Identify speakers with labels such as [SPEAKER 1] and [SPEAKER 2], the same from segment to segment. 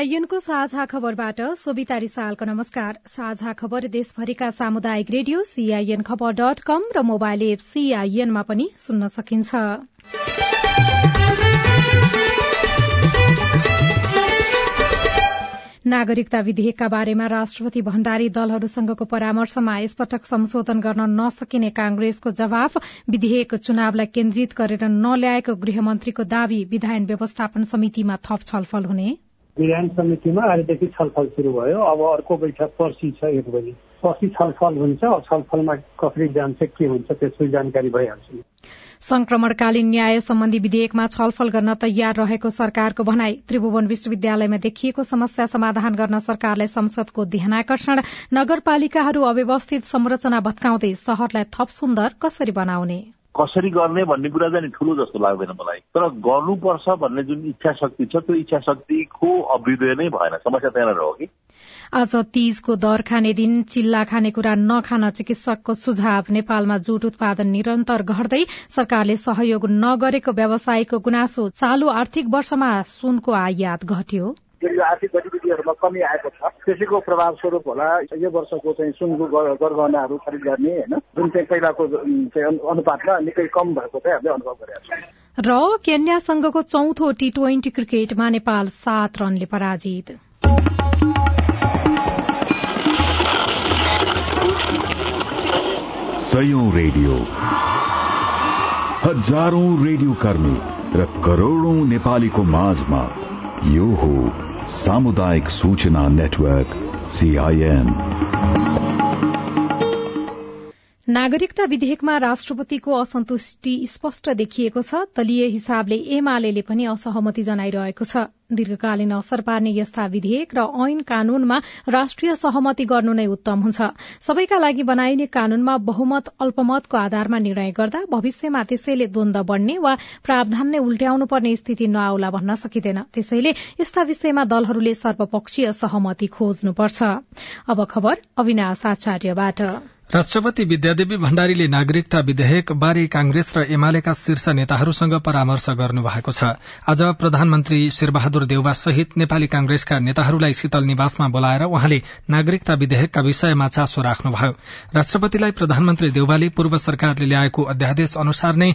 [SPEAKER 1] सीआईएनको साझा खबरबाट सोभिता रिसालको नमस्कार। साझा खबर देशभरिका सामुदायिक radio CIN Khabar dot com र मोबाइल एप सीआईएनमा पनि सुन्न सकिन्छ। नागरिकता विधेयकका बारेमा राष्ट्रपति भण्डारी दलहरूसँगको परामर्शमा यसपटक संशोधन गर्न नसकिने कांग्रेसको जवाफ विधेयक चुनावलाई केन्द्रित गरेर नल्याएको गृहमन्त्रीको दावी विधायन व्यवस्थापन समितिमा थप छलफल हुने।
[SPEAKER 2] विधान समितिमा आजदेखि छलफल सुरु भयो अब अर्को बैठक पर्सि छ एक बजी पर्सि छलफल हुन्छ छलफलमा कसरी जान्छ के हुन्छ त्यसको जानकारी भइहाल्छ
[SPEAKER 1] संक्रमणकालीन न्याय सम्बन्धी विधेयकमा छलफल गर्न तयार रहेको सरकारको भनाई त्रिभुवन विश्वविद्यालयमा देखिएको समस्या समाधान गर्न सरकारलाई संसदको ध्यानकर्षण नगरपालिकाहरू अव्यवस्थित संरचना भत्काउँदै शहरलाई थप सुन्दर कसरी बनाउने
[SPEAKER 3] कसरी गर्ने भन्ने कुरा चाहिँ ठुलो जस्तो लाग्दैन मलाई। तर गर्नुपर्छ भन्ने जुन इच्छा शक्ति छ त्यो इच्छा शक्तिको अभ्युदय नै भएन। समस्या त्यहाँनिर हो कि?
[SPEAKER 1] आज तीजको दर खाने दिन चिल्ला खानेकुरा नखान चिकित्सकको सुझाव। नेपालमा जुट उत्पादन निरन्तर घट्दै सरकारले सहयोग नगरेको व्यवसायीको गुनासो चालू आर्थिक वर्षमा सुनको आयात घट्यो।
[SPEAKER 4] यो आर्थिक गतिविधिहरूमा कमी आएको छ। त्यसैको प्रभाव स्वरूप होला यो वर्षको चाहिँ सुनको गरगहनाहरू खरिद गर्ने होइन? जुन चाहिँ पहिलाको अनुपातमा निकै कम भएको चाहिँ हामीले अनुभव गरेका छौँ।
[SPEAKER 1] र केन्यासँगको चौथो टी ट्वेन्टी क्रिकेटमा नेपाल सात रनले पराजित।
[SPEAKER 5] सयौं रेडियो। हजारौं रेडियो कर्मी र करोड़ौं नेपालीको माझमा यो हो सामुदायिक सूचना नेटवर्क सीआईएन
[SPEAKER 1] नागरिकता विधेयकमा राष्ट्रपतिको असन्तुष्टि स्पष्ट देखिएको छ। दलीय हिसाबले एमाले पनि असहमति जनाइरहेको छ। दीर्घकालीन असर पार्ने यस्ता विधेयक र ऐन कानूनमा राष्ट्रिय सहमति गर्नु नै उत्तम हुन्छ। सबैका लागि बनाइने कानूनमा बहुमत अल्पमतको आधारमा निर्णय गर्दा भविष्यमा त्यसैले द्वन्द बढ़ने वा प्रावधान नै उल्ट्याउनु पर्ने स्थिति नआउला भन्न सकिँदैन। त्यसैले यस्ता विषयमा दलहरूले सर्वपक्षीय सहमति खोज्नुपर्छ।
[SPEAKER 6] राष्ट्रपति विद्यादेवी भण्डारीले नागरिकता विधेयक बारे कांग्रेस र एमालेका शीर्ष नेताहरूसँग परामर्श गर्नु भएको छ। आज प्रधानमन्त्री शेरबहादुर देउवा सहित नेपाली कांग्रेसका नेताहरूलाई शीतल निवासमा बोलाएर उहाँले नागरिकता विधेयकका विषयमा चासो राख्नुभयो। राष्ट्रपतिलाई प्रधानमन्त्री देउवाले पूर्व सरकारले ल्याएको अध्यादेश अनुसार नै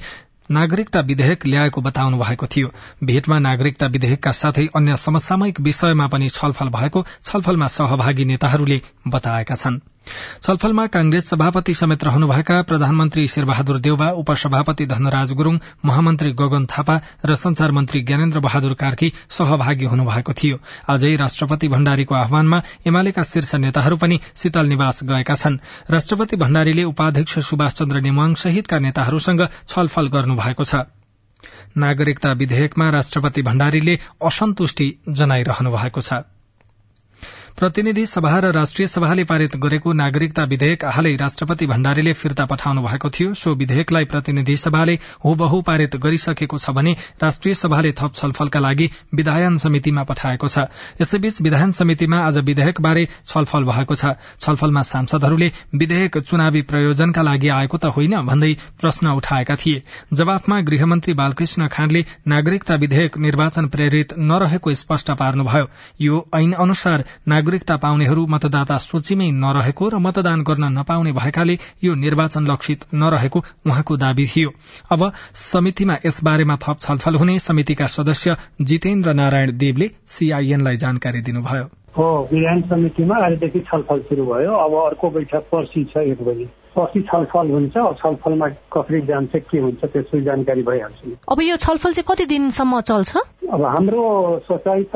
[SPEAKER 6] नागरिकता विधेयक ल्याएको बताउनु भएको थियो। भेटमा नागरिकता विधेयकका साथै अन्य समसामयिक विषयमा पनि छलफल भएको छलफलमा सहभागी नेताहरूले बताएका छनृ। छलफलमा कांग्रेस सभापति समेत रहनुभएका प्रधानमन्त्री शेरबहादुर देउवा उपसभापति धनराज गुरूङ महामन्त्री गगन थापा र संचार मन्त्री ज्ञानेन्द्र बहादुर कार्की सहभागी हुनुभएको थियो। आजै राष्ट्रपति भण्डारीको आह्वानमा एमालेका शीर्ष नेताहरू पनि शीतल निवास गएका छन्। राष्ट्रपति भण्डारीले उपाध्यक्ष सुभाष चन्द्र नेमाङ सहितका नेताहरूसँग छलफल गर्नुभएको छ। नागरिकता विधेयकमा राष्ट्रपति भण्डारीले असन्तुष्टि जनाइरहनु भएको छ। प्रतिनिधि सभा र राष्ट्रिय सभाले पारित गरेको नागरिकता विधेयक हालै राष्ट्रपति भण्डारीले फिर्ता पठाउनु भएको थियो। सो विधेयकलाई प्रतिनिधि सभाले हुबहु पारित गरिसकेको छ भने राष्ट्रिय सभाले थप छलफलका लागि विधायन समितिमा पठाएको छ। यसैबीच विधायन समितिमा आज विधेयकबारे छलफल भएको छ। छलफलमा सांसदहरूले विधेयक चुनावी प्रयोजनका लागि आएको त होइन भन्दै प्रश्न उठाएका थिए। जवाफमा गृहमन्त्री बालकृष्ण खाँडले नागरिकता विधेयक निर्वाचन प्रेरित नरहेको स्पष्ट पार्नुभयो। यो ऐन अनुसार नागरिकता पाउनेहरू मतदाता सूचीमै नरहेको र मतदान गर्न नपाउने भएकाले यो निर्वाचन लक्षित नरहेको उहाँको दावी थियो। अब समितिमा यसबारेमा थप छलफल हुने समितिका सदस्य जितेन्द्र नारायण देवले सीआईएनलाई जानकारी दिनुभयो।
[SPEAKER 2] हो विधान समितिमा आजदेखि छलफल सुरु भयो। अब अर्को बैठक पर्सि छ एक बजी। पर्सि छलफल हुन्छ छलफलमा कसरी जान्छ के हुन्छ त्यसको जानकारी भइहाल्छ।
[SPEAKER 1] अब यो छलफल चाहिँ कति दिनसम्म चल्छ?
[SPEAKER 2] अब हाम्रो सोचाइ त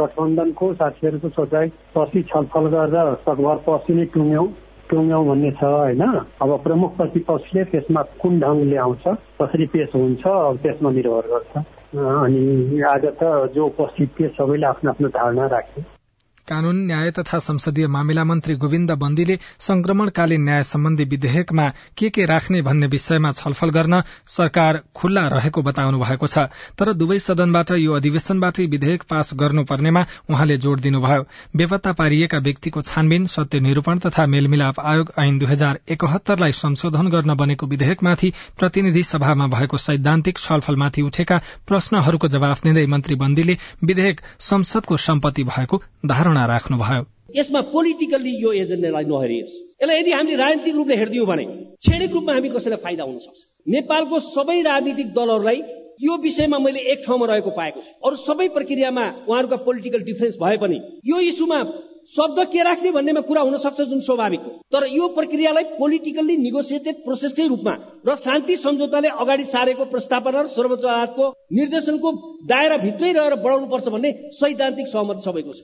[SPEAKER 2] गठबन्धनको साथीहरूको सोचाइ पर्सि छलफल गरेर सकभर पर्सि नै टुङ्यौँ
[SPEAKER 7] टुङ्ग्यौँ भन्ने छ होइन? अब प्रमुख प्रतिपक्षले त्यसमा कुन ढङ्गले आउँछ कसरी पेश हुन्छ अब त्यसमा निर्भर गर्छ। अनि आज त जो उपस्थित थिए सबैले आफ्नो आफ्नो धारणा राखे
[SPEAKER 6] कानून न्याय तथा संसदीय मामिला मन्त्री गोविन्द बन्दीले संक्रमणकालीन न्याय सम्बन्धी विधेयकमा के के राख्ने भन्ने विषयमा छलफल गर्न सरकार खुल्ला रहेको बताउनु भएको छ। तर दुवै सदनबाट यो अधिवेशनबाटै विधेयक पास गर्नुपर्नेमा उहाँले जोड़ दिनुभयो। बेपत्ता पारिएका व्यक्तिको छानबिन सत्य निरूपण तथा मेलमिलाप आयोग ऐन दुई हजार एकहत्तरलाई संशोधन गर्न बनेको विधेयकमाथि प्रतिनिधि सभामा भएको सैद्धान्तिक छलफलमाथि उठेका प्रश्नहरूको जवाफ दिँदै मन्त्री बन्दीले विधेयक संसदको सम्पत्ति भएको धारणा धारणा राख्नुभयो।
[SPEAKER 8] यसमा पोलिटिकल्ली यो एजेन्डालाई नहेरियोस्। यसलाई यदि हामीले राजनीतिक रूपले हेरिदियौँ भने क्षणिक रूपमा हामी कसैलाई फाइदा हुन सक्छ? नेपालको सबै राजनीतिक दलहरूलाई यो विषयमा मैले एक ठाउँमा रहेको पाएको छु। अरू सबै प्रक्रियामा उहाँहरूका पोलिटिकल डिफरेन्स भए पनि यो इस्युमा शब्द के राख्ने भन्नेमा कुरा हुन सक्छ जुन स्वाभाविक हो। तर यो प्रक्रियालाई पोलिटिकल्ली निगोसिएटेड प्रोसेसकै रूपमा र शान्ति सम्झौताले अगाडि सारेको प्रस्तावना र सर्वोच्च अदालतको निर्देशनको दायरा भित्रै रहेर बढाउनुपर्छ भन्ने सैद्धान्तिक सहमति सबैको छ।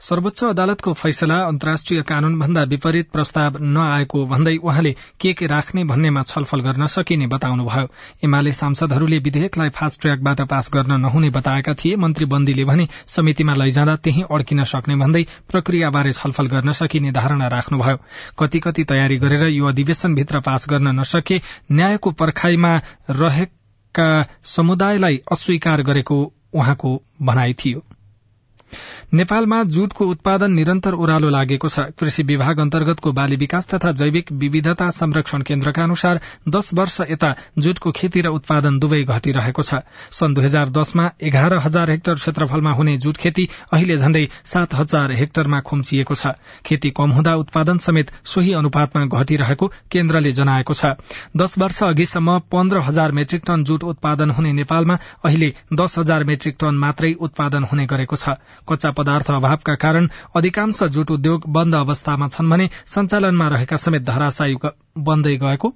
[SPEAKER 6] सर्वोच्च अदालतको फैसला अन्तर्राष्ट्रिय कानून भन्दा विपरीत प्रस्ताव नआएको भन्दै उहाँले के के राख्ने भन्नेमा छलफल गर्न सकिने बताउनुभयो। एमाले सांसदहरूले विधेयकलाई फास्ट ट्र्याकबाट पास गर्न नहुने बताएका थिए। मन्त्री बन्दीले भने समितिमा लैजाँदा त्यही अड्किन सक्ने भन्दै प्रक्रियाबारे छलफल गर्न सकिने धारणा राख्नुभयो। कति कति तयारी गरेर यो अधिवेशनभित्र पास गर्न नसके न्यायको पर्खाईमा रहेका समुदायलाई अस्वीकार गरेको उहाँको भनाई थियो। नेपालमा जुटको उत्पादन निरन्तर ओह्रालो लागेको छ। कृषि विभाग अन्तर्गतको बाली विकास तथा जैविक विविधता संरक्षण केन्द्रका अनुसार दश वर्ष यता जुटको खेती र उत्पादन दुवै घटिरहेको छ। सन् दुई हजार दसमा एघार हजार हेक्टर क्षेत्रफलमा हुने जुट खेती अहिले झण्डै सात हजार हेक्टरमा खुम्चिएको छ। खेती कम हुँदा उत्पादन समेत सोही अनुपातमा घटिरहेको केन्द्रले जनाएको छ। दश वर्ष अघिसम्म पन्ध्र हजार मेट्रिक टन जुट उत्पादन हुने नेपालमा अहिले दश हजार मेट्रिक टन मात्रै उत्पादन हुने गरेको छ। कच्चा पदार्थ अभावका कारण अधिकांश जुट उद्योग बन्द अवस्थामा छन् भने सञ्चालनमा रहेका समेत धराशायी बन्दै गएको।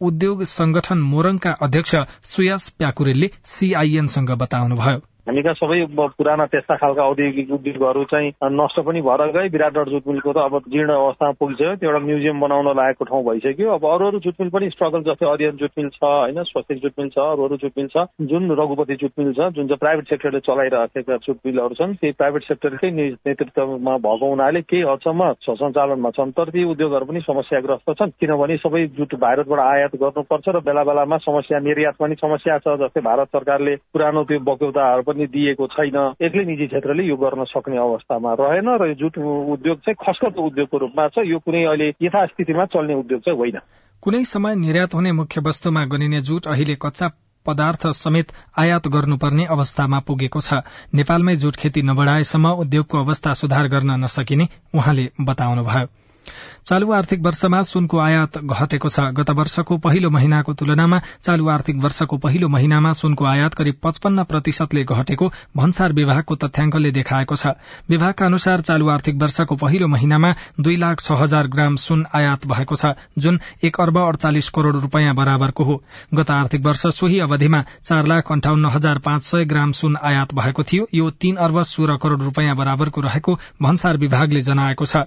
[SPEAKER 6] उद्योग संगठन मोरङका अध्यक्ष सुयास प्याकुरेलले सीआईएनसँग बताउनुभयो।
[SPEAKER 9] हामी कहाँ सबै पुराना त्यस्ता खालका औद्योगिक उद्योगहरू चाहिँ नष्ट पनि भएर गए। विराटगढ जुट मिलको त अब जीर्ण अवस्थामा पुगिसक्यो। त्यो एउटा म्युजियम बनाउन लागेको ठाउँ भइसक्यो। अब अरू अरू जुट मिल पनि स्ट्रगल जस्तै अरियन जुट मिल छ होइन? स्वस्तिक जुट मिल छ अरू अरू जुट मिल छ। जुन रघुपति जुट मिल छ जुन चाहिँ प्राइभेट सेक्टरले चलाइरहेका जुट मिलहरू छन् त्यही प्राइभेट सेक्टरकै नेतृत्वमा भएको हुनाले केही हदसम्म सञ्चालनमा छन्। तर ती उद्योगहरू पनि समस्याग्रस्त छन्। किनभने सबै जुट भारतबाट आयात गर्नुपर्छ र बेला बेलामा समस्या निर्यात पनि समस्या छ जस्तै भारत सरकारले पुरानो त्यो बक्यौताहरू पनि दिएको छैन। एक्लै निजी क्षेत्रले यो गर्न सक्ने अवस्थामा रहेन र यो जुट उद्योग चाहिँ खस्कत उद्योगको रूपमा छ। यो कुनै अहिले यथास्थितिमा चल्ने उद्योग चाहिँ होइन।
[SPEAKER 6] कुनै समय निर्यात हुने मुख्य वस्तुमा गनिने जुट अहिले कच्चा पदार्थ समेत आयात गर्नुपर्ने अवस्थामा पुगेको छ। नेपालमै जुट खेती नबढ़ाएसम्म उद्योगको अवस्था सुधार गर्न नसकिने उहाँले बताउनुभयो। चालू आर्थिक वर्षमा सुनको आयात घटेको छ। गत वर्षको पहिलो महिनाको तुलनामा चालू आर्थिक वर्षको पहिलो महिनामा सुनको आयात करिब पचपन्न प्रतिशतले घटेको भन्सार विभागको तथ्याङ्कले देखाएको छ। विभागका अनुसार चालू आर्थिक वर्षको पहिलो महिनामा दुई लाख छ हजार ग्राम सुन आयात भएको छ जुन एक अर्ब अड़चालिस करोड़ रूपियाँ बराबरको हो। गत आर्थिक वर्ष सोही अवधिमा चार लाख अन्ठाउन्न हजार पाँच सय ग्राम सुन आयात भएको थियो। यो तीन अर्ब सोह्र करोड़ रूपियाँ बराबरको रहेको भन्सार विभागले जनाएको छ।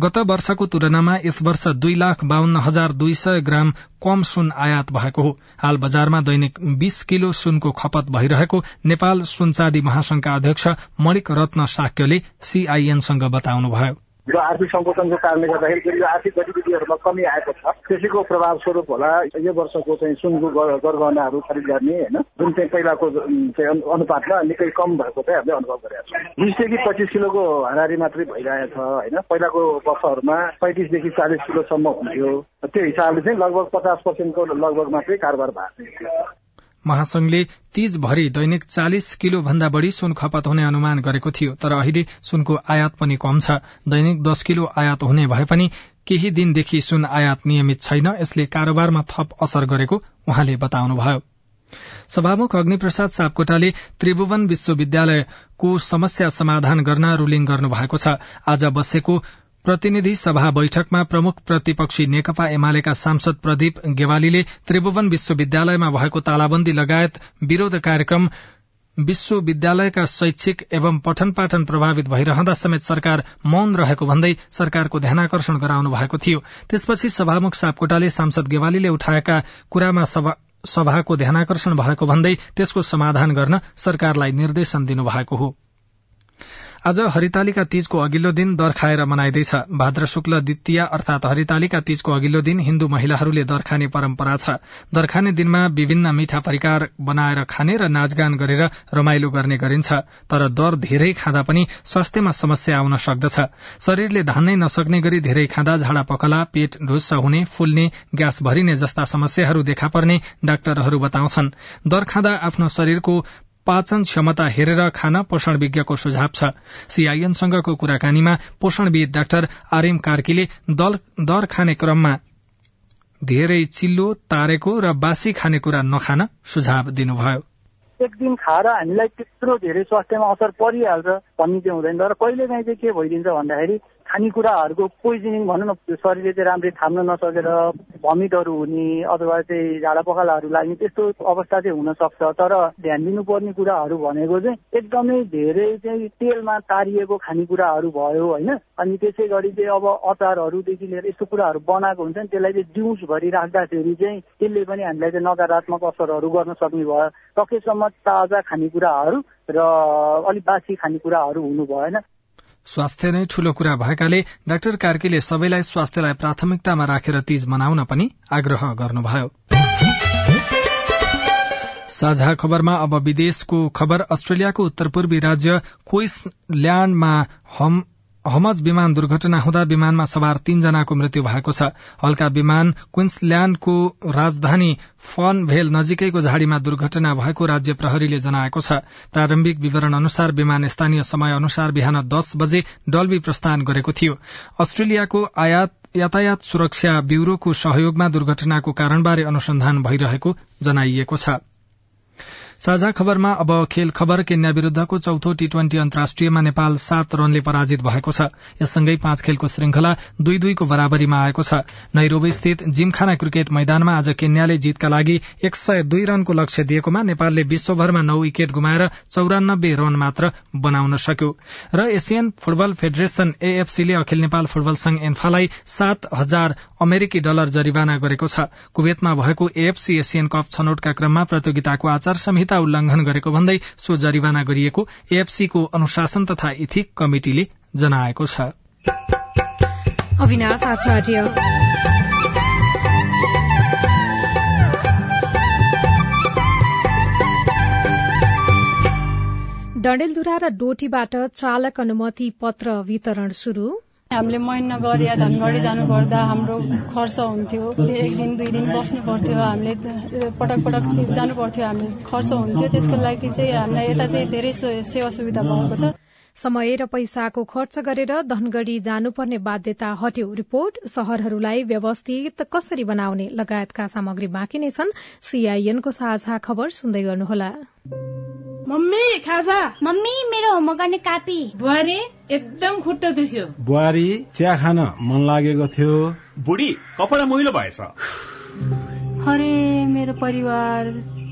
[SPEAKER 6] गत वर्षको तुलनामा यस वर्ष दुई लाख बाहन्न हजार दुई सय ग्राम कम सुन आयात भएको हो। हाल बजारमा दैनिक बीस किलो सुनको खपत भइरहेको नेपाल सुनचाँदी महासंघका अध्यक्ष मणिक रत्न साक्यले सीआईएनसँग बताउनुभयो।
[SPEAKER 10] यो आर्थिक सङ्कोचनको कारणले गर्दाखेरि यो आर्थिक गतिविधिहरूमा कमी आएको छ। त्यसैको प्रभाव स्वरूप होला यो वर्षको चाहिँ सुनको गरगहनाहरू खरिद गर्ने होइन? जुन चाहिँ पहिलाको चाहिँ अनुपातमा निकै कम भएको चाहिँ हामीले अनुभव गरेका छौँ। बिसदेखि पच्चिस किलोको हाराहारी मात्रै भइरहेछ होइन? पहिलाको वर्षहरूमा पैँतिसदेखि चालिस किलोसम्म हुन्थ्यो। त्यो हिसाबले चाहिँ लगभग पचास पर्सेन्टको लगभग मात्रै कारोबार भएको
[SPEAKER 6] महासंघले तीजभरि दैनिक चालिस किलो भन्दा बढ़ी सुन खपत हुने अनुमान गरेको थियो तर अहिले सुनको आयात पनि कम छ। दैनिक दश किलो आयात हुने भए पनि केही दिनदेखि सुन आयात नियमित छैन यसले कारोबारमा थप असर गरेको उहाँले बताउनुभयो। सभामुख अग्निप्रसाद सापकोटाले त्रिभुवन विश्वविद्यालयको समस्या समाधान गर्न रूलिङ गर्नुभएको छ। आज बसेको प्रतिनिधि सभा बैठकमा प्रमुख प्रतिपक्षी नेकपा एमालेका सांसद प्रदीप गेवालीले त्रिभुवन विश्वविद्यालयमा भएको तालाबन्दी लगायत विरोध कार्यक्रम विश्वविद्यालयका शैक्षिक एवं पठन पाठन प्रभावित भइरहँदा समेत सरकार मौन रहेको भन्दै सरकारको ध्यानकर्षण गराउनु भएको थियो। त्यसपछि सभामुख सापकोटाले सांसद गेवालीले उठाएका कुरामा सभाको ध्यानकर्षण भएको भन्दै त्यसको समाधान गर्न सरकारलाई निर्देशन दिनुभएको हो। आज हरितालिका तीजको अघिल्लो दिन दर खाएर मनाइँदैछ। भाद्र शुक्ल द्वितीय अर्थात हरितालिका तीजको अघिल्लो दिन हिन्दू महिलाहरूले दर खाने परम्परा छ। दर खाने दिनमा विभिन्न मिठा परिकार बनाएर खाने र नाचगान गरेर रमाइलो गर्ने गरिन्छ। तर दर धेरै खाँदा पनि स्वास्थ्यमा समस्या आउन सक्दछ। शरीरले धान्नै नसक्ने गरी धेरै खाँदा झाडा पखला पेट ढुस्स हुने फुल्ने ग्यास भरिने जस्ता समस्याहरू देखा पर्ने डाक्टरहरू बताउँछन्। दर खाँदा आफ्नो शरीरको पाचन क्षमता हेरेर खान पोषण विज्ञको सुझाव छ। सीआईएनसँगको कुराकानीमा पोषणविद डाक्टर आरएम कार्कीले दर खाने क्रममा धेरै चिल्लो तारेको र बासी खानेकुरा नखान सुझाव दिनुभयो।
[SPEAKER 10] एक दिन खाएर हामीलाई त्यत्रो धेरै स्वास्थ्यमा असर परिहाल्छ भन्ने चाहिँ हुँदैन। र कहिले काहीँ चाहिँ के भइदिन्छ भन्दाखेरि खानेकुराहरूको पोइजनिङ भनौँ न शरीरले चाहिँ राम्ररी थाम्न नसकेर भमिटहरू हुने अथवा चाहिँ झाडा पखालाहरू लाग्ने त्यस्तो अवस्था चाहिँ हुन सक्छ तर ध्यान दिनुपर्ने कुराहरू भनेको चाहिँ एकदमै धेरै चाहिँ तेलमा तारिएको खानेकुराहरू भयो होइन। अनि त्यसै गरी चाहिँ अब अचारहरूदेखि लिएर यस्तो कुराहरू बनाएको हुन्छ नि त्यसलाई चाहिँ जिउसभरि राख्दाखेरि चाहिँ त्यसले पनि हामीलाई चाहिँ नकारात्मक असरहरू गर्न सक्ने भयो। सकेसम्म ताजा खानेकुराहरू र अलिक बासी खानेकुराहरू हुनु भएन।
[SPEAKER 6] स्वास्थ्य नै ठूलो कुरा भएकाले डाक्टर कार्कीले सबैलाई स्वास्थ्यलाई प्राथमिकतामा राखेर तीज मनाउन पनि आग्रह गर्नुभयो। साझा खबरमा अब विदेशको खबर अस्ट्रेलियाको उत्तर पूर्वी राज्य क्विसल्याण्डमा हमज विमान दुर्घटना हुँदा विमानमा सवार तीनजनाको मृत्यु भएको छ। हल्का विमान क्विन्सल्याण्डको राजधानी फन भेल नजिकैको झाड़ीमा दुर्घटना भएको राज्य प्रहरीले जनाएको छ। प्रारम्भिक विवरण अनुसार विमान स्थानीय समय अनुसार बिहान दस बजे डल्बी प्रस्थान गरेको थियो। अस्ट्रेलियाको यातायात सुरक्षा ब्यूरोको सहयोगमा दुर्घटनाको कारणबारे अनुसन्धान भइरहेको जनाइएको छ। साझा खबरमा अब खेल खबर केन्या विरूद्धको चौथो टी ट्वेन्टी अन्तर्राष्ट्रियमा नेपाल सात रनले पराजित भएको छ। यससँगै पाँच खेलको श्रृंखला दुई दुईको बराबरीमा आएको छ। नैरोबी स्थित जिमखाना क्रिकेट मैदानमा आज केन्याले जीतका लागि एक सय दुई रनको लक्ष्य दिएकोमा नेपालले विश्वभरमा नौ विकेट गुमाएर चौरानब्बे रन मात्र बनाउन सक्यो। र एसियन फुटबल फेडरेशन एएफसीले अखिल नेपाल फुटबल संघ एन्फालाई सात हजार अमेरिकी डलर जरिवाना गरेको छ। कुवेतमा भएको एएफसी एसियन कप छनौटका क्रममा प्रतियोगिताको आचार संहिता संहिता उल्लंघन गरेको भन्दै सो जरिवाना गरिएको एएफसीको अनुशासन तथा इथिक कमिटिले जनाएको छ।
[SPEAKER 1] डडेलधुरा र डोटीबाट चालक अनुमति पत्र वितरण शुरू
[SPEAKER 11] हामीले महिनागर या धनगढी जानुपर्दा हाम्रो खर्च हुन्थ्यो। एक दिन दुई दिन बस्नु पर्थ्यो हामीले पटक पटक जानु पर्थ्यो हामी खर्च हुन्थ्यो। त्यसको लागि चाहिँ हामीलाई यता चाहिँ धेरै सेवा सुविधा भएको छ।
[SPEAKER 1] समय र पैसाको खर्च गरेर धनगढ़ी जानुपर्ने बाध्यता हट्यो। रिपोर्ट शहरहरूलाई व्यवस्थित कसरी बनाउने लगायतका सामग्री बाँकी नै छन्। सीआईएनको साझा खबर सुन्दै गर्नुहोला।
[SPEAKER 12] मम्मी खाजा।
[SPEAKER 13] मम्मी मेरो होमवर्क गर्ने कापी।
[SPEAKER 12] बुहारी एकदम खुट्टा दुख्यो।
[SPEAKER 14] बुहारी चिया खान मन लागेको थियो।
[SPEAKER 15] बुढी कपडा मैलो भएछ।
[SPEAKER 16] अरे मेरो परिवार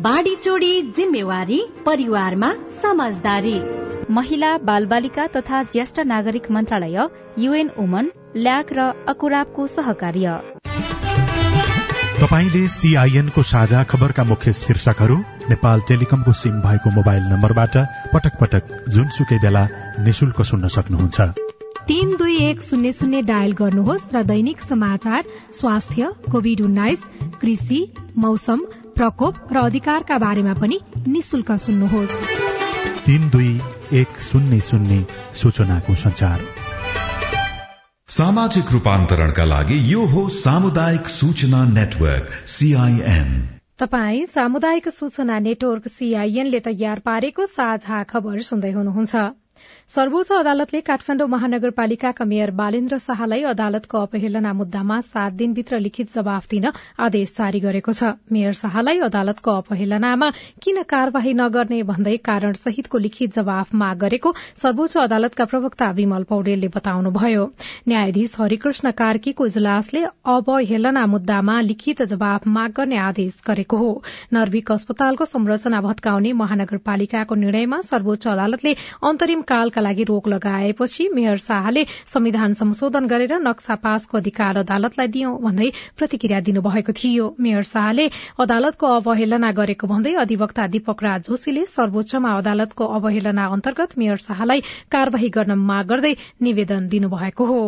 [SPEAKER 16] बाढी चोडी जिम्मेवारी परिवारमा समझदारी।
[SPEAKER 17] महिला बाल बालिका तथा ज्येष्ठ नागरिक मन्त्रालय युएन वुमन ल्याक र अकुराबको सहकार्य।
[SPEAKER 18] तपाईँले सीआईएनको साझा खबरका मुख्य शीर्षकहरू नेपाल टेलिकमको सिम भएको मोबाइल नम्बरबाट पटक पटक जुनसुकै बेला निशुल्क सुन्न सक्नुहुन्छ।
[SPEAKER 1] तीन दुई एक शून्य शून्य डायल गर्नुहोस् र दैनिक समाचार स्वास्थ्य कोविड उन्नाइस कृषि मौसम प्रकोप र अधिकारका बारेमा पनि निशुल्क सुन्नुहोस्।
[SPEAKER 18] तीन दुई एक शून्य शून्य सूचनाको संचार
[SPEAKER 5] सामाजिक रूपान्तरणका लागि यो हो सामुदायिक सूचना नेटवर्क सीआईएन
[SPEAKER 1] तपाई सामुदायिक सूचना नेटवर्क सीआईएनले तयार पारेको साझा खबर सुन्दै हुनुहुन्छ। सर्वोच्च अदालतले काठमाडौँ महानगरपालिकाका मेयर बालेन्द्र शाहलाई अदालतको अपहेलना मुद्दामा सात दिनभित्र लिखित जवाफ दिन आदेश जारी गरेको छ। मेयर शाहलाई अदालतको अपहेलनामा किन कार्यवाही नगर्ने भन्दै कारण सहितको लिखित जवाफ माग गरेको सर्वोच्च अदालतका प्रवक्ता विमल पौडेलले बताउनुभयो। न्यायाधीश हरिकृष्ण कार्कीको इजलासले अवहेलना मुद्दामा लिखित जवाफ माग गर्ने आदेश गरेको हो। नर्विक अस्पतालको संरचना भत्काउने महानगरपालिकाको निर्णयमा सर्वोच्च अदालतले अन्तरिम कालका लागि रोक लगाएपछि मेयर शाहले संविधान संशोधन गरेर नक्सा पासको अधिकार अदालतलाई दियौं भन्दै प्रतिक्रिया दिनुभएको थियो। मेयर शाहले अदालतको अवहेलना गरेको भन्दै अधिवक्ता दीपक राज जोशीले सर्वोच्चमा अदालतको अवहेलना अन्तर्गत मेयर शाहलाई कार्यवाही गर्न माग गर्दै निवेदन दिनुभएको हो।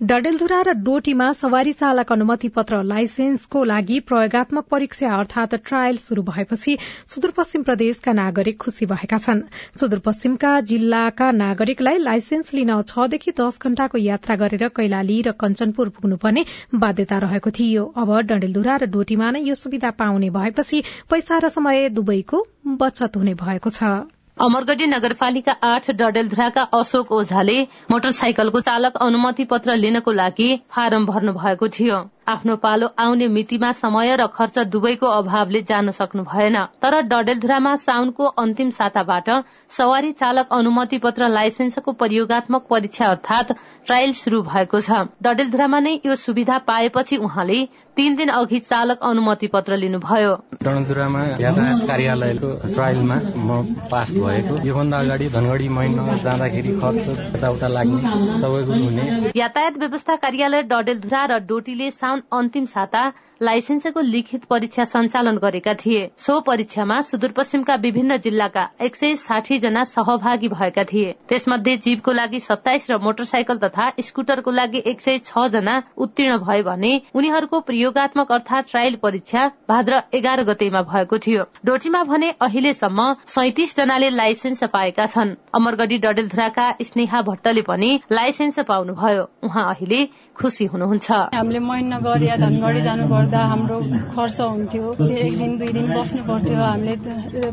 [SPEAKER 1] डडेलधुरा र डोटीमा सवारी चालक अनुमति पत्र लाइसेन्सको लागि प्रयोगात्मक परीक्षा अर्थात ट्रायल शुरू भएपछि सुदूरपश्चिम प्रदेशका नागरिक खुशी भएका छन्। सुदूरपश्चिमका जिल्लाका नागरिकलाई लाइसेन्स लिन छदेखि दश घण्टाको यात्रा गरेर कैलाली र कञ्चनपुर पुग्नुपर्ने बाध्यता रहेको थियो। अब डडेलधुरा र डोटीमा नै यो सुविधा पाउने भएपछि पैसा र समय दुवैको बचत हुने भएको छ।
[SPEAKER 19] अमरगढी नगरपालिका आठ डडेलधुराका अशोक ओझाले मोटरसाइकलको चालक अनुमति पत्र लिनको लागि फारम भर्नु भएको थियो। आफ्नो पालो आउने मितिमा समय र खर्च दुवैको अभावले जान सक्नु भएन। तर डडेलधुरामा साउनको अन्तिम साताबाट सवारी चालक अनुमति पत्र लाइसेन्सको प्रयोगात्मक परीक्षा अर्थात ट्रायल शुरू भएको छ। डडेलधुरामा नै यो सुविधा पाएपछि उहाँले तीन दिन अघि चालक अनुमति पत्र लिनुभयो।
[SPEAKER 20] डडेलधुरामा यातायात कार्यालयको ट्रायलमा म पास भएको। योभन्दा अगाडि धनगढ़ी महिना जाँदाखेरि खर्च यताउता लाग्ने सबैको हुने।
[SPEAKER 19] यातायात व्यवस्था कार्यालय डडेलधुरा र डोटीले साउन अन्तिम साता लाइसेन्सको लिखित परीक्षा सञ्चालन गरेका थिए। सो परीक्षामा सुदूरपश्चिमका विभिन्न जिल्लाका एक सय साठी जना सहभागी भएका थिए। त्यसमध्ये जीवको लागि सत्ताइस र मोटरसाइकल तथा स्कूटरको लागि एक सय छ जना उत्तीर्ण भए भने उनीहरूको प्रयोगात्मक अर्थात ट्रायल परीक्षा भाद्र एघार गतेमा भएको थियो। डोटीमा भने अहिलेसम्म सैतिस जनाले लाइसेन्स पाएका छन्। अमरगढी डडेलधुराका स्नेहा भट्टले पनि लाइसेन्स पाउनुभयो। उहाँ अहिले खुसी हुनुहुन्छ।
[SPEAKER 11] हामीले धनगढी जानु पर्दा हाम्रो खर्च हुन्थ्यो। एक दिन दुई दिन बस्नु पर्थ्यो हामीले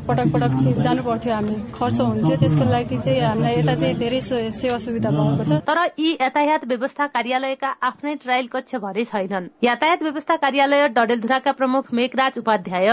[SPEAKER 11] पटक पटक जानु पर्थ्यो हामीले खर्च हुन्थ्यो। त्यसको लागि चाहिँ हामीलाई यता चाहिँ धेरै सेवा सुविधा भएको छ।
[SPEAKER 19] तर यी यातायात व्यवस्था कार्यालयका आफ्नै ट्रायल कक्ष भरे छैनन्। यातायात व्यवस्था कार्यालय डडेलधुराका प्रमुख मेघराज उपाध्याय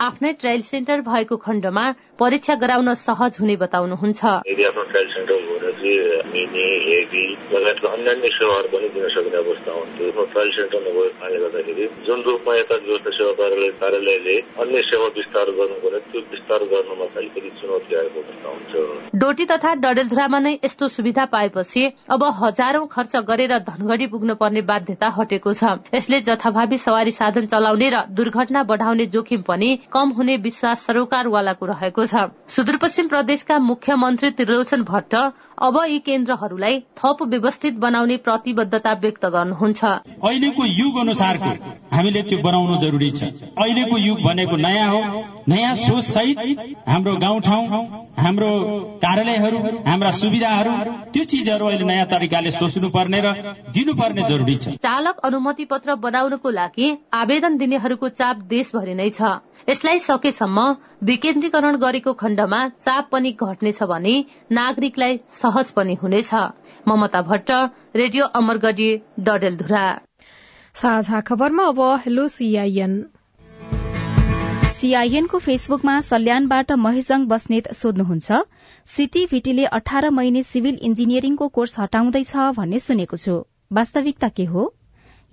[SPEAKER 19] आफ्नै ट्रायल सेन्टर भएको खण्डमा परीक्षा गराउन सहज हुने बताउनुहुन्छ।
[SPEAKER 21] यदि आफ्नो ट्रायल सेन्टर चाहिँ मिनी हेभी लगायतका अन्यान्य सेवाहरू पनि दिन सक्ने अवस्था हुन्थ्यो। ट्रायल सेन्टर नभएको कारणले गर्दाखेरि जुन रूपमा यातायात व्यवस्था सेवा कार्यालय कार्यालयले अन्य सेवा विस्तार गर्नु पर्ने त्यो विस्तार गर्नमा अलिकति चुनौती आएको अवस्था हुन्छ।
[SPEAKER 19] डोटी तथा डडेलधुरामा नै यस्तो सुविधा पाएपछि अब हजारौं खर्च गरेर धनगढ़ी पुग्नु पर्ने बाध्यता हटेको छ। यसले जथाभावी सवारी साधन चलाउने र दुर्घटना बढ़ाउने जोखिम पनि कम हुने विश्वास सरोकारवालाको रहेको छ। सुदूरपश्चिम प्रदेशका मुख्यमन्त्री त्रिलोचन भट्ट अब यी केन्द्रहरूलाई थप व्यवस्थित बनाउने प्रतिबद्धता व्यक्त गर्नुहुन्छ।
[SPEAKER 22] अहिलेको युग अनुसारको हामीले त्यो बनाउनु जरुरी छ। अहिलेको युग भनेको नयाँ हो। नयाँ सोच सहित हाम्रो गाउँठाउँ हाम्रो कार्यालयहरू हाम्रा सुविधाहरू त्यो चिजहरू अहिले नयाँ तरिकाले सोच्नु पर्ने र दिनुपर्ने जरुरी छ।
[SPEAKER 19] चालक अनुमति पत्र बनाउनको लागि आवेदन दिनेहरूको चाप देशभरि नै छ। यसलाई सकेसम्म विकेन्द्रीकरण गरेको खण्डमा चाप पनि घट्नेछ भने नागरिकलाई सहज पनि हुनेछ। ममता भट्ट रेडियो अमरगढी डडेलधुरा।
[SPEAKER 1] साझा खबरमा अब हेलो सीआईएन
[SPEAKER 17] सीआईएनको फेसबुकमा सल्यानबाट महेशजङ बस्नेत सोध्नुहुन्छ सीटीभीटीले अठार महिने सिभिल इन्जिनियरिङको कोर्स हटाउँदैछ भन्ने सुनेको छु। वास्तविकता के हो?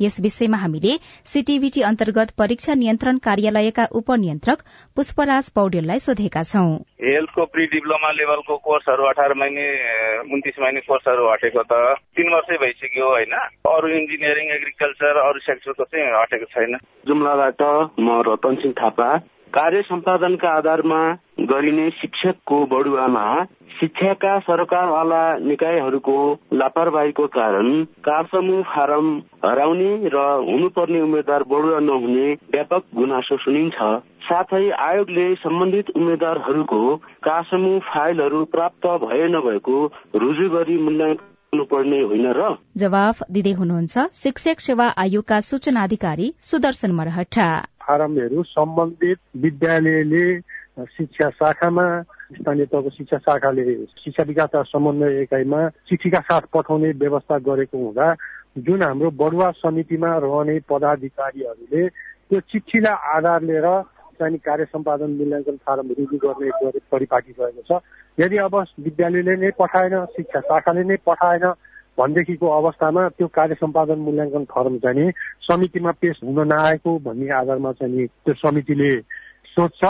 [SPEAKER 17] यस विषयमा हामीले सीटीभीटी अन्तर्गत परीक्षा नियन्त्रण कार्यालयका उपनियन्त्रक पुष्पराज पौडेललाई सोधेका छौं।
[SPEAKER 23] हेल्थको प्री डिप्लोमा लेभलको कोर्सहरू अठार महिने उन्तिस महिने कोर्सहरू हटेको त तीन वर्षै भइसक्यो होइन। अरू इन्जिनियरिङ एग्रिकल्चर अरू सेक्टरको चाहिँ हटेको छैन।
[SPEAKER 24] जुम्लाबाट म रतन सिंह थापा
[SPEAKER 25] कार्य सम्पादनका आधारमा गरिने शिक्षकको बढुवामा शिक्षाका सरकारवाला निकायहरूको लापरवाहीको कारण कार समूह फारम हराउने र हुनुपर्ने उम्मेद्वार बढुवा नहुने व्यापक गुनासो सुनिन्छ। साथै आयोगले सम्बन्धित उम्मेद्वारहरूको कार समूह फाइलहरू प्राप्त भए नभएको रुजु गरी मूल्याङ्कन
[SPEAKER 17] जवाफ दिँदै हुनुहुन्छ शिक्षक सेवा आयोगका सूचना अधिकारी सुदर्शन मरहटा
[SPEAKER 2] फारमहरू सम्बन्धित विद्यालयले शिक्षा शाखामा स्थानीय तहको शिक्षा शाखाले शिक्षा विकास समन्वय एकाइमा चिठीका साथ पठाउने व्यवस्था गरेको हुँदा जुन हाम्रो बढुवा समितिमा रहने पदाधिकारीहरूले त्यो चिठीलाई आधार लिएर चाहिँ कार्य सम्पादन मूल्याङ्कन फारम रुजु गर्ने परिपाटी रहेको छ। यदि अब विद्यालयले नै पठाएन शिक्षा शाखाले नै पठाएन भनेदेखिको अवस्थामा त्यो कार्य सम्पादन मूल्याङ्कन फर्म चाहिँ समितिमा पेश हुन नआएको भन्ने आधारमा चाहिँ त्यो समितिले सोध्छ।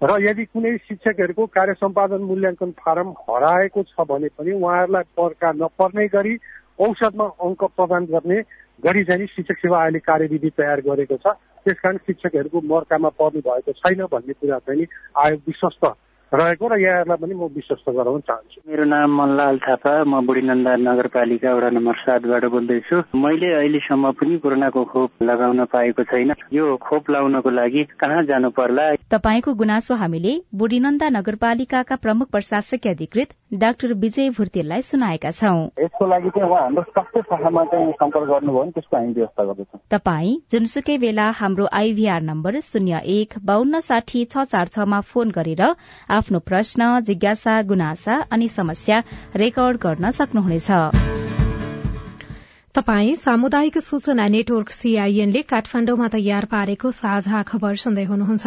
[SPEAKER 2] र यदि कुनै शिक्षकहरूको कार्य सम्पादन मूल्याङ्कन फारम हराएको छ भने पनि उहाँहरूलाई पर्का नपर्ने गरी औषधमा अङ्क प्रदान गर्ने गरी चाहिँ शिक्षक सेवा अहिले कार्यविधि तयार गरेको छ। त्यसकारण शिक्षकहरूको मर्कामा पर्नु भएको छैन भन्ने कुरा चाहिँ आयोग विश्वस्त रहेको र यहाँहरूलाई पनि म विश्वस्त गराउन चाहन्छु।
[SPEAKER 24] मेरो नाम मनलाल थापा म बुढीनन्दा नगरपालिका वडा नम्बर सातबाट बोल्दैछु। मैले अहिलेसम्म पनि कोरोनाको खोप लगाउन पाएको छैन। यो खोप लाउनको लागि कहाँ जानु पर्ला?
[SPEAKER 17] तपाईँको गुनासो हामीले बुढीनन्दा नगरपालिकाका प्रमुख प्रशासकीय अधिकृत डाक्टर विजय भुर्तेललाई सुनाएका छौं।
[SPEAKER 10] यसको लागि चाहिँ उहाँ हाम्रो स्वास्थ्य शाखामा चाहिँ सम्पर्क गर्नुभयो भने त्यसको हामी व्यवस्था गर्दछौँ।
[SPEAKER 17] तपाई जुनसुकै बेला हाम्रो आइभीआर नम्बर शून्य एक बान्न साठी छ चार छमा फोन गरेर आफ्नो प्रश्न जिज्ञासा गुनासा अनि समस्या रेकर्ड गर्न सक्नुहुनेछ।
[SPEAKER 1] तपाई सामुदायिक सूचना नेटवर्क सीआईएनले काठमाण्डुमा तयार पारेको साझा खबर सुन्दै हुनुहुन्छ।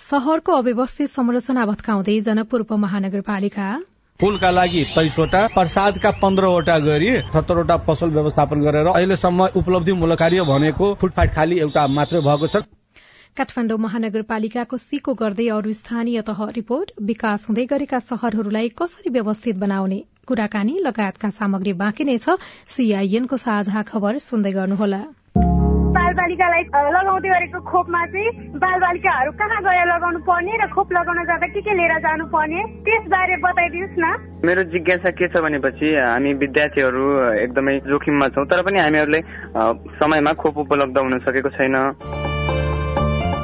[SPEAKER 1] शहरको अव्यवस्थित संरचना भत्काउँदै जनकपुर उपमहानगरपालिका।
[SPEAKER 4] फूलका लागि तेइसवटा प्रसादका पन्ध्रवटा गरी सत्तरवटा पसल व्यवस्थापन गरेर अहिलेसम्म उपलब्धिमूलक कार्य भनेको फुटपाट खाली एउटा मात्रै भएको छ।
[SPEAKER 1] काठमाडौँ महानगरपालिकाको सिको गर्दै अरू स्थानीय तह रिपोर्ट विकास हुँदै गरेका शहरहरूलाई कसरी व्यवस्थित बनाउने कुराकानी लगायतका सामग्री बाँकी नै छ। सीआईएनको साझा खबर सुन्दै गर्नुहोला।
[SPEAKER 26] बालबालिकालाई लगाउँदै गरेको खोपमा चाहिँ बालबालिकाहरू कहाँ गएर लगाउनु पर्ने र खोप लगाउन जाँदा के के लिएर जानु पर्ने त्यसबारे बताइदिनुहोस् न।
[SPEAKER 27] मेरो जिज्ञासा के छ भनेपछि हामी विद्यार्थीहरू एकदमै जोखिममा छौँ तर पनि हामीहरूले समयमा खोप उपलब्ध हुन सकेको छैन।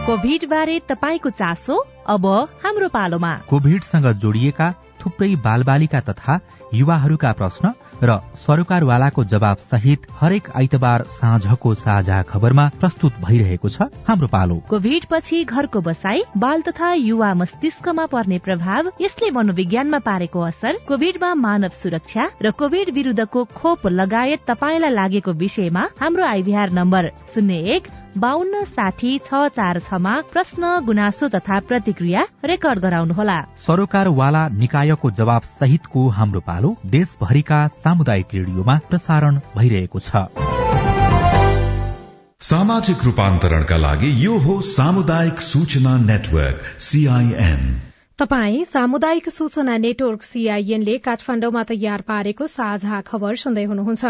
[SPEAKER 28] कोभिड बारे तपाईँको चासो अब हाम्रो पालोमा।
[SPEAKER 29] कोभिडसँग जोडिएका थुप्रै बालबालिका तथा युवाहरूका प्रश्न र सरकारवालाको जवाब सहित हरेक आइतबार साँझको साझा खबरमा प्रस्तुत भइरहेको छ हाम्रो पालो।
[SPEAKER 28] कोभिड पछि घरको बसाई बाल तथा युवा मस्तिष्कमा पर्ने प्रभाव यसले मनोविज्ञानमा पारेको असर कोभिडमा मानव सुरक्षा र कोभिड विरूद्धको खोप लगायत तपाईँलाई लागेको विषयमा हाम्रो आइभीआर नम्बर शून्य एक बान्न साठी छ चार छमा प्रश्न गुनासो तथा प्रतिक्रिया रेकर्ड गराउनुहोला।
[SPEAKER 29] सरोकारवाला निकायको जवाब सहितको हाम्रो पालो देशभरिका सामुदायिक रेडियोमा प्रसारण भइरहेको छ।
[SPEAKER 5] सामाजिक रूपान्तरणका लागि यो हो सामुदायिक सूचना नेटवर्क सीआईएन
[SPEAKER 1] तपाई सामुदायिक सूचना नेटवर्क सीआईएनले काठमाडौँमा तयार पारेको साझा खबर सुन्दै हुनुहुन्छ।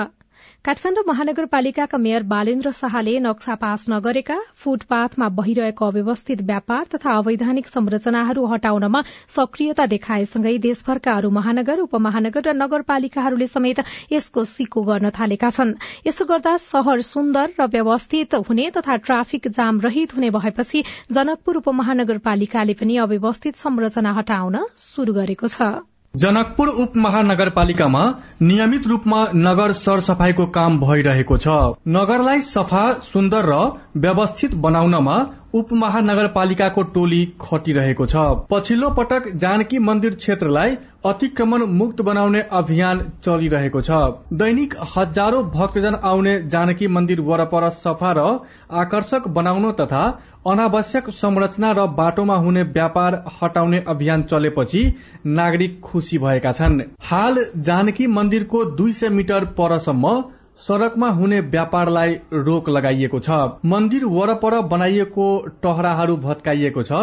[SPEAKER 1] काठमाडौँ महानगरपालिकाका मेयर बालेन्द्र शाहले नक्सा पास नगरेका फुटपाथमा बहिरहेको अव्यवस्थित व्यापार तथा अवैधानिक संरचनाहरू हटाउनमा सक्रियता देखाएसँगै देशभरका अरू महानगर उपमहानगर र नगरपालिकाहरूले समेत यसको सिको गर्न थालेका छन्। यसो गर्दा शहर सुन्दर र व्यवस्थित हुने तथा ट्राफिक जाम रहित हुने भएपछि जनकपुर उपमहानगरपालिकाले पनि अव्यवस्थित संरचना हटाउन शुरू गरेको छ।
[SPEAKER 30] जनकपुर उप महानगरपालिकामा नियमित रूपमा नगर सरसफाईको काम भइरहेको छ। नगरलाई सफा सुन्दर र व्यवस्थित बनाउनमा उप महानगरपालिकाको टोली खटिरहेको छ। पछिल्लो पटक जानकी मन्दिर क्षेत्रलाई अतिक्रमण मुक्त बनाउने अभियान चलिरहेको छ। दैनिक हजारौं भक्तजन आउने जानकी मन्दिर वरपर सफा र आकर्षक बनाउन तथा अनावश्यक संरचना र बाटोमा हुने व्यापार हटाउने अभियान चलेपछि नागरिक खुशी भएका छन्। हाल जानकी मन्दिरको दुई सय मिटर परसम्म सड़कमा हुने व्यापारलाई रोक लगाइएको छ। मन्दिर वरपर बनाइएको टहराहरू भत्काइएको छ।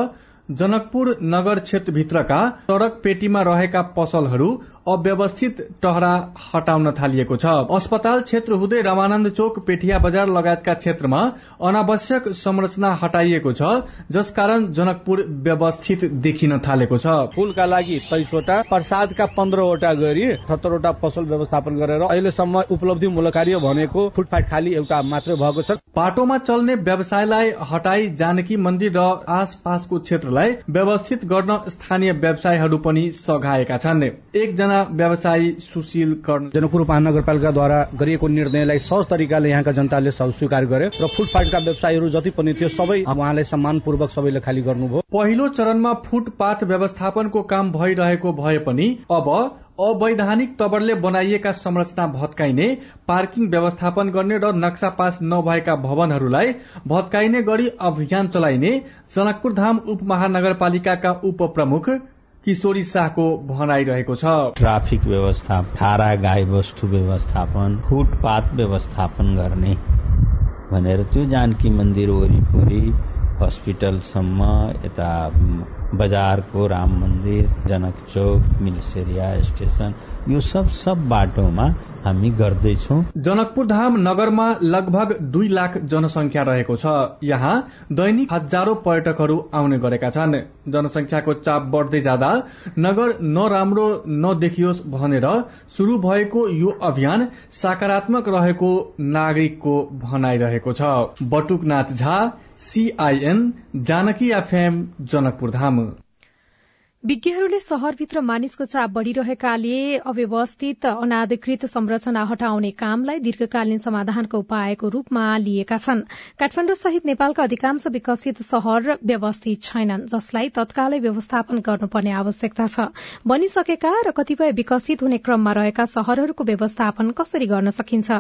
[SPEAKER 30] जनकपुर नगर क्षेत्रभित्रका सड़क पेटीमा रहेका पसलहरू अव्यवस्थित टहरा हटाउन थालिएको छ। अस्पताल क्षेत्र हुँदै रमानन्द चोक पेठिया बजार लगायतका क्षेत्रमा अनावश्यक संरचना हटाइएको छ जसकारण जनकपुर व्यवस्थित देखिन थालेको छ।
[SPEAKER 4] फुलका लागि तेइसवटा प्रसादका पन्ध्रवटा गरी सत्तरवटा पसल व्यवस्थापन गरेर अहिलेसम्म उपलब्धिमूलक कार्य भनेको फुटपाथ खाली एउटा मात्रै भएको छ।
[SPEAKER 30] पाटोमा चल्ने व्यवसायलाई हटाई जानकी मन्दिर र आसपासको क्षेत्रलाई व्यवस्थित गर्न स्थानीय व्यवसायहरू पनि सघाएका छन्। एकजना व्यवसायी सुशील कर्ण।
[SPEAKER 4] जनकपुर महानगरपालिकाद्वारा गरिएको निर्णयलाई सहज तरिकाले यहाँका जनताले स्वीकार गरे र फुटपाथका व्यवसायीहरू जति पनि थियो सबै उहाँलाई सम्मानपूर्वक सबैले खाली गर्नुभयो।
[SPEAKER 30] पहिलो चरणमा फुटपाथ व्यवस्थापनको काम भइरहेको भए पनि अब अवैधानिक तवरले बनाइएका संरचना भत्काइने पार्किङ व्यवस्थापन गर्ने र नक्सा पास नभएका भवनहरूलाई भत्काइने गरी अभियान चलाइने जनकपुर धाम उपमहानगरपालिकाका उपप्रमुख किशोरी शाहको भनाइरहेको छ।
[SPEAKER 31] ट्राफिक व्यवस्था थारा गाई वस्तु व्यवस्थापन फुटपाथ व्यवस्थापन गर्ने भनेर त्यो जानकी मन्दिर वरिपरि हस्पिटलसम्म यता बजारको राम मन्दिर जनक चौक मिलिसेरिया स्टेशन यो सब सब बाटोमा हामी गर्दैछौ।
[SPEAKER 30] जनकपुर धाम नगरमा लगभग दुई लाख जनसंख्या रहेको छ। यहाँ दैनिक हजारौं पर्यटकहरू आउने गरेका छन्। जनसंख्याको चाप बढ़दै जाँदा नगर नराम्रो नदेखियोस् भनेर शुरू भएको यो अभियान सकारात्मक रहेको नागरिकको भनाइरहेको छ। बटुकनाथ झा सीआईएन जानकी एफएम जनकपुर धाम
[SPEAKER 1] विज्ञहरूले शहरभित्र मानिसको चाप बढ़िरहेकाले अव्यवस्थित अनाधिकृत संरचना हटाउने कामलाई दीर्घकालीन समाधानको उपायको रूपमा लिएका छन्। काठमाडौँ सहित नेपालका अधिकांश विकसित शहर व्यवस्थित छैनन् जसलाई तत्कालै व्यवस्थापन गर्नुपर्ने आवश्यकता छ। बनिसकेका र कतिपय विकसित हुने क्रममा रहेका शहरहरूको व्यवस्थापन कसरी गर्न सकिन्छ?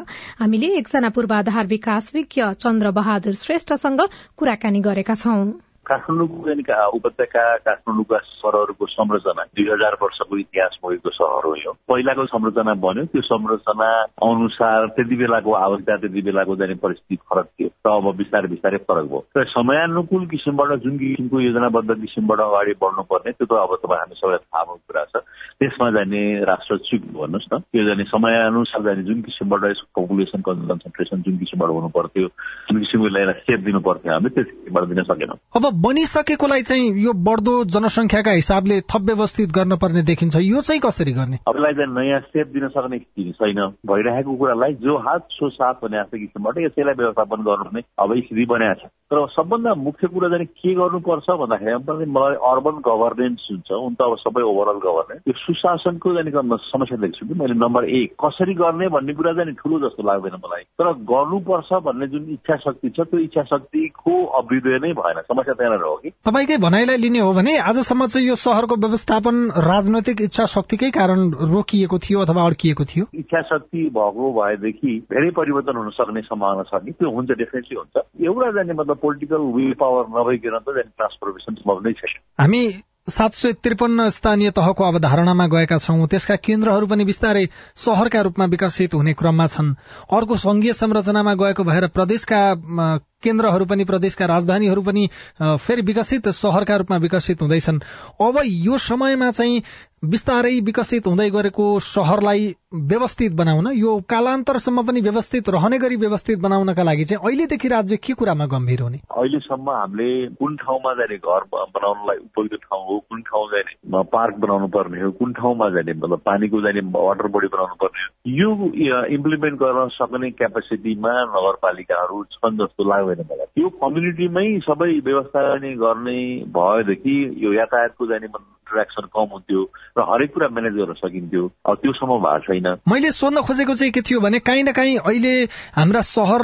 [SPEAKER 1] हामीले एकजना पूर्वाधार विकास विज्ञ चन्द्र बहादुर श्रेष्ठसँग कुराकानी गरेका छौं।
[SPEAKER 3] काठमाडौँको उपत्यका काठमाडौँका सहरहरूको संरचना दुई हजार वर्षको इतिहास भएको सहर हो यो पहिलाको संरचना बन्यो त्यो संरचना अनुसार त्यति बेलाको आवश्यकता त्यति बेलाको जाने परिस्थिति फरक थियो र अब बिस्तारै बिस्तारै फरक भयो र समयानुकूल किसिमबाट जुन किसिमको योजनाबद्ध किसिमबाट अगाडि बढ्नुपर्ने त्यो त अब तपाईँ हामी सबैलाई थाहा भएको कुरा छ त्यसमा जाने राष्ट्र चुक भन्नुहोस् न त्यो जाने समयअनुसार जाने जुन किसिमबाट यसको पपुलेसन कन्सन्ट्रेसन जुन किसिमबाट हुनु पर्थ्यो जुन किसिमको यसलाई सेप दिनु पर्थ्यो हामीले त्यस किसिमबाट दिन सकेनौँ
[SPEAKER 6] बनिसकेकोलाई चाहिँ यो बढ्दो जनसंख्याका हिसाबले थप व्यवस्थित गर्नुपर्ने देखिन्छ। यो चाहिँ कसरी गर्ने?
[SPEAKER 3] अबलाई चाहिँ नयाँ सेप दिन सक्ने स्थिति छैन। भइरहेको कुरालाई जो हात सो साथ भने जस्तो किसिमबाट यसैलाई व्यवस्थापन गर्नुपर्ने अब स्थिति बनाएको छ। तर सबभन्दा मुख्य कुरा चाहिँ के गर्नुपर्छ भन्दाखेरि मलाई अर्बन गभर्नेन्स हुन्छ हुन त अब सबै ओभरअल गभर्नेन्स। यो सुशासनको जाने समस्या देख्छु कि मैले नम्बर एक। कसरी गर्ने भन्ने कुरा चाहिँ ठुलो जस्तो लाग्दैन मलाई। तर गर्नुपर्छ भन्ने जुन इच्छा शक्ति छ त्यो इच्छा शक्तिको अभ्युदय नै भएन। समस्या त्यहाँनिर हो कि?
[SPEAKER 6] तपाईँकै भनाइलाई लिने हो भने आजसम्म चाहिँ यो सहरको व्यवस्थापन राजनैतिक इच्छा शक्तिकै कारण रोकिएको थियो अथवा अड्किएको थियो?
[SPEAKER 3] इच्छा शक्ति भएको भएदेखि धेरै परिवर्तन हुन सक्ने सम्भावना छ कि? त्यो हुन्छ डेफिनेटली हुन्छ। एउटा जाने मतलब पोलिटिकल विल पावर नभइकन त जाने ट्रान्सफर्मेसन सम्भव नै छैन।
[SPEAKER 6] हामी सात सय त्रिपन्न स्थानीय तहको अवधारणामा गएका छौं। त्यसका केन्द्रहरू पनि बिस्तारै शहरका रूपमा विकसित हुने क्रममा छन्। अर्को संघीय संरचनामा गएको भएर प्रदेशका केन्द्रहरू पनि प्रदेशका राजधानीहरू पनि फेरि विकसित शहरका रूपमा विकसित हुँदैछन्। अब यो समयमा चाहिँ बिस्तारै विकसित हुँदै गरेको शहरलाई व्यवस्थित बनाउन यो कालान्तरसम्म पनि व्यवस्थित रहने गरी व्यवस्थित बनाउनका लागि चाहिँ अहिलेदेखि राज्य के कुरामा गम्भीर हुने?
[SPEAKER 3] अहिलेसम्म हामीले कुन ठाउँमा जाने घर बनाउनलाई उपयुक्त ठाउँ हो कुन ठाउँ जाने पार्क बनाउनु पर्ने हो कुन ठाउँमा जाने मतलब पानीको जाने वाटर बडी बनाउनु पर्ने हो यो इम्प्लिमेन्ट गर्न सक्ने क्यापेसिटीमा नगरपालिकाहरू छन् जस्तो लाग्दैन मलाई। त्यो कम्युनिटीमै सबै व्यवस्था गर्ने भएदेखि यो यातायातको जाने इन्ट्रेक्सन कम हुन्थ्यो र हरेक कुरा म्यानेज गर्न सकिन्थ्यो। अब त्यो सम्म भएको छैन।
[SPEAKER 6] मैले सोध्न खोजेको चाहिँ के थियो भने काहीँ न काहीँ अहिले हाम्रा सहर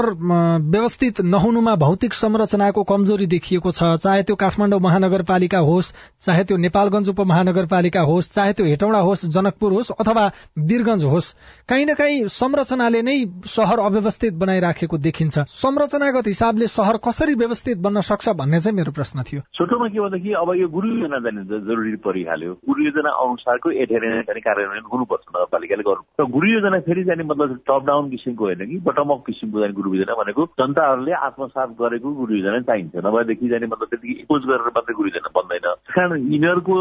[SPEAKER 6] व्यवस्थित नहुनुमा भौतिक संरचनाको कमजोरी देखिएको छ। चाहे त्यो काठमाडौँ महानगरपालिका होस् चाहे त्यो नेपालगंज उपमहानगरपालिका होस् चाहे त्यो हेटौँडा होस् जनकपुर होस् अथवा वीरगंज होस् काहीँ न काहीँ संरचनाले नै शहर अव्यवस्थित बनाइराखेको देखिन्छ। संरचनागत हिसाबले शहर कसरी व्यवस्थित बन्न सक्छ भन्ने चाहिँ मेरो प्रश्न थियो।
[SPEAKER 3] छोटोमा के भन्दाखेरि अब यो गुरु योजना जाने जरुरी परिहाल्यो गुरु योजना अनुसारको एडहेरेन्स जाने कार्यान्वयन हुनुपर्छ नगरपालिकाले गर्नु र गुरु योजना फेरि जाने मतलब टप डाउन किसिमको होइन कि बटम अप किसिमको जाने गुरु योजना भनेको जनताहरूले आत्मसात गरेको गुरु योजना चाहिन्छ। नभएदेखि जाने मतलब त्यतिकै इम्पोज गरेर मात्रै गुरु योजना बन्दैन। कारण यिनीहरूको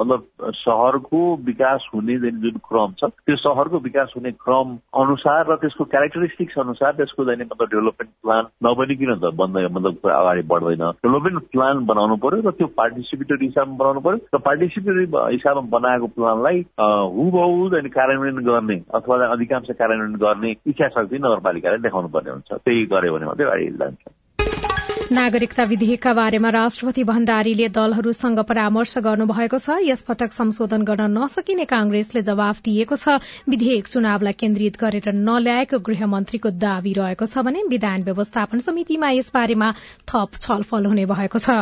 [SPEAKER 3] मतलब सहरको विकास हुने जुन क्रम छ त्यो सहरको विकास हुने क्रम अनुसार र त्यसको क्यारेक्टरिस्टिक्स अनुसार त्यसको जाने मतलब डेभलपमेन्ट प्लान नबनिकन त बन्द मतलब अगाडि बढ्दैन। डेभलपमेन्ट प्लान बनाउनु पर्यो र त्यो पार्टिसिपेटरी हिसाबमा बनाउनु पर्यो। र पार्टिसिपेटरी हिसाबमा बनाएको प्लानलाई हुबहु कार्यान्वयन गर्ने अथवा अधिकांश कार्यान्वयन गर्ने इच्छा शक्ति नगरपालिकाले देखाउनु पर्ने हुन्छ त्यही गर्यो भने मात्रै अगाडि जान्छ
[SPEAKER 1] नागरिकता विधेयकका बारेमा राष्ट्रपति भण्डारीले दलहरूसँग परामर्श गर्नुभएको छ यसपटक संशोधन गर्न नसकिने कांग्रेसले जवाफ दिएको छ विधेयक चुनावलाई केन्द्रित गरेर नल्याएको गृहमन्त्रीको दावी रहेको छ भने विधान व्यवस्थापन समितिमा यसबारेमा थप छलफल हुने भएको छ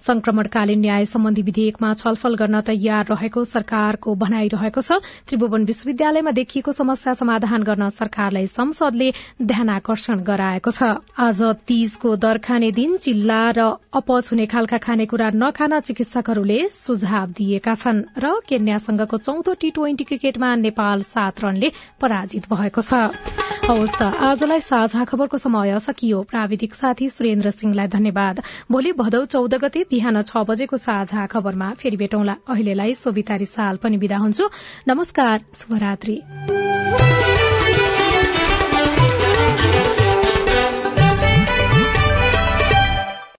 [SPEAKER 1] संक्रमणकालीन न्याय सम्बन्धी विधेयकमा छलफल गर्न तयार रहेको सरकारको भनाइरहेको छ। त्रिभुवन विश्वविद्यालयमा देखिएको समस्या समाधान गर्न सरकारलाई संसदले ध्यानकर्षण गराएको छ। आज तीजको दर खाने दिन चिल्ला र अपच हुने खालका खानेकुरा नखान चिकित्सकहरूले सुझाव दिएका छन् र केन्यासँगको चौथो टी ट्वेन्टी क्रिकेटमा नेपाल सात रनले पराजित भएको छ। हवस् त आजलाई साझा खबरको समय सकियो। प्राविधिक साथी सुरेन्द्र सिंहलाई धन्यवाद। भोलि भदौ चौध गते बिहान छ बजेको साझा खबरमा फेरि भेटौँला। अहिलेलाई सोभिता साल पनि विदा हुन्छु। नमस्कार शुभरात्री।